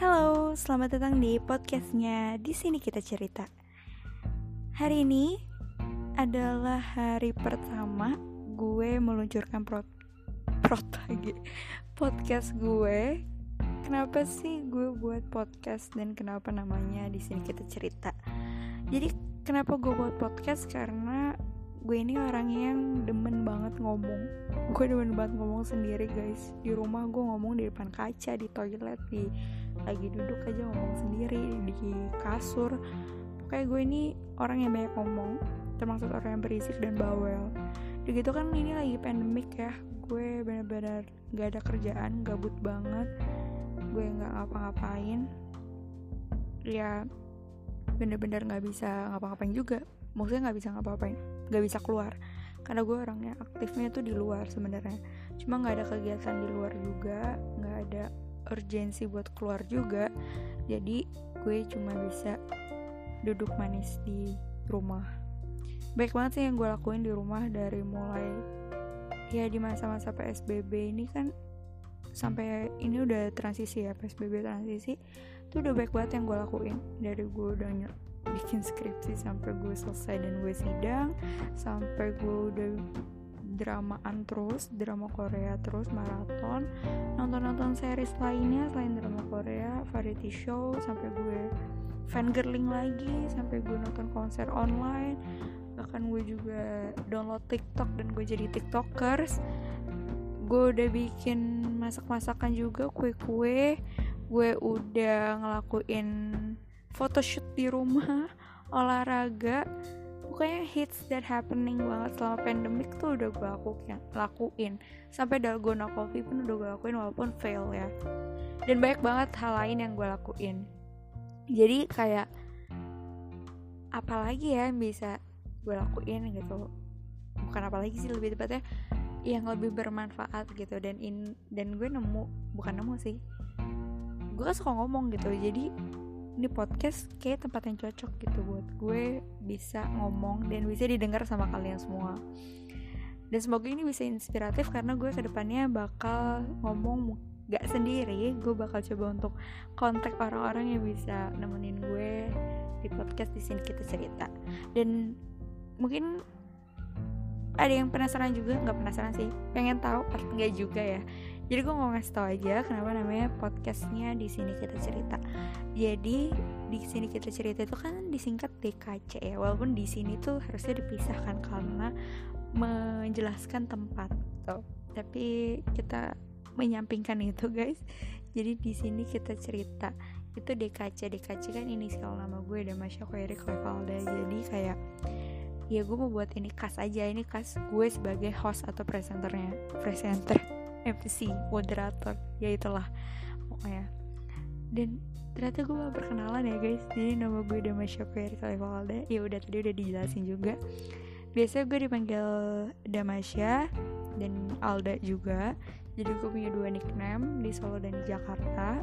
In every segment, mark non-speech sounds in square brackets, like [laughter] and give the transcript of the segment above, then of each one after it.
Halo, selamat datang di podcastnya. Di sini kita cerita. Hari ini adalah hari pertama gue meluncurkan prot prot lagi podcast gue. Kenapa sih gue buat podcast dan kenapa namanya di sini kita cerita? Jadi kenapa gue buat podcast karena gue ini orang yang demen banget ngomong. Gue demen banget ngomong sendiri guys. Di rumah gue ngomong di depan kaca di toilet di lagi duduk aja ngomong sendiri di kasur. Kayak gue ini orang yang banyak ngomong termasuk orang yang berisik dan bawel. Gitu kan ini lagi pandemik ya. Gue benar-benar gak ada kerjaan gabut banget. Gue nggak ngapa-ngapain. Ya bener-bener nggak bisa ngapa-ngapain juga maksudnya nggak bisa ngapa-ngapain nggak bisa keluar. Karena gue orangnya aktifnya tuh di luar sebenarnya. Cuma nggak ada kegiatan di luar juga nggak ada urgensi buat keluar juga. Jadi gue cuma bisa duduk manis di rumah. Baik banget sih yang gue lakuin di rumah dari mulai ya di masa-masa PSBB ini kan sampai ini udah transisi ya PSBB transisi itu udah baik banget yang gue lakuin. Dari gue udah bikin skripsi sampai gue selesai dan gue sidang sampai gue udah dramaan terus drama Korea terus maraton. Nonton-nonton series lainnya selain drama Korea variety show sampai gue fangirling lagi sampai gue nonton konser online. Bahkan gue juga download TikTok dan gue jadi tiktokers. Gue udah bikin masak-masakan juga kue-kue. Gue udah ngelakuin photoshoot di rumah [laughs] olahraga pokoknya hits that happening banget selama pandemic tuh udah gue lakuin, lakuin. sampai dalgona coffee pun udah gue lakuin walaupun fail ya. Dan banyak banget hal lain yang gue lakuin. Jadi kayak apalagi ya yang bisa gue lakuin gitu. Bukan apalagi sih lebih tepatnya yang lebih bermanfaat gitu. Dan in dan gue nemu bukan nemu sih. Gue suka ngomong gitu jadi ini podcast kayak tempat yang cocok gitu buat gue bisa ngomong dan bisa didengar sama kalian semua. Dan semoga ini bisa inspiratif karena gue ke depannya bakal ngomong gak sendiri. Gue bakal coba untuk kontak orang-orang yang bisa nemenin gue di podcast di sini kita cerita. Dan mungkin ada yang penasaran juga? Nggak penasaran sih. Pengen tahu? Atau enggak juga ya jadi gue mau ngasih tau aja kenapa namanya podcastnya di sini kita cerita. Jadi di sini kita cerita itu kan disingkat DKC ya walaupun di sini tuh harusnya dipisahkan karena menjelaskan tempat tuh. Tapi kita menyampingkan itu guys. Jadi di sini kita cerita. Itu DKC DKC kan inisial nama gue dan Masya Khairi Klevalda jadi kayak ya gue mau buat ini khas aja. Ini khas gue sebagai host atau presenternya presenter MC moderator. Ya itulah pokoknya. Dan ternyata gue mau perkenalan ya guys. Jadi nama gue Dama Syafir Kalivalda ya udah tadi udah dijelasin juga. Biasanya gue dipanggil Damasya dan Alda juga. Jadi gue punya dua nickname di Solo dan di Jakarta.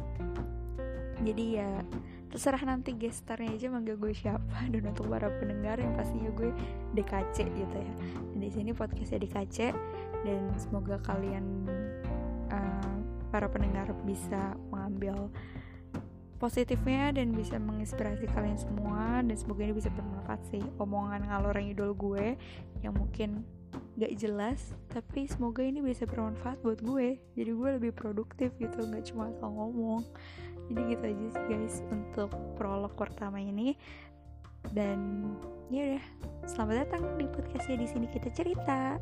Jadi ya terserah nanti gestarnya aja manggil gue siapa. [laughs] Dan untuk para pendengar yang pastinya gue DKC gitu ya. Dan di sini podcastnya DKC dan semoga kalian uh, para pendengar bisa mengambil positifnya dan bisa menginspirasi kalian semua. Dan semoga ini bisa bermanfaat sih omongan ngalor idol gue yang mungkin gak jelas tapi semoga ini bisa bermanfaat buat gue. Jadi gue lebih produktif gitu nggak cuma asal ngomong. Jadi gitu aja sih guys untuk prolog pertama ini. Dan ya udah selamat datang di podcastnya di sini kita cerita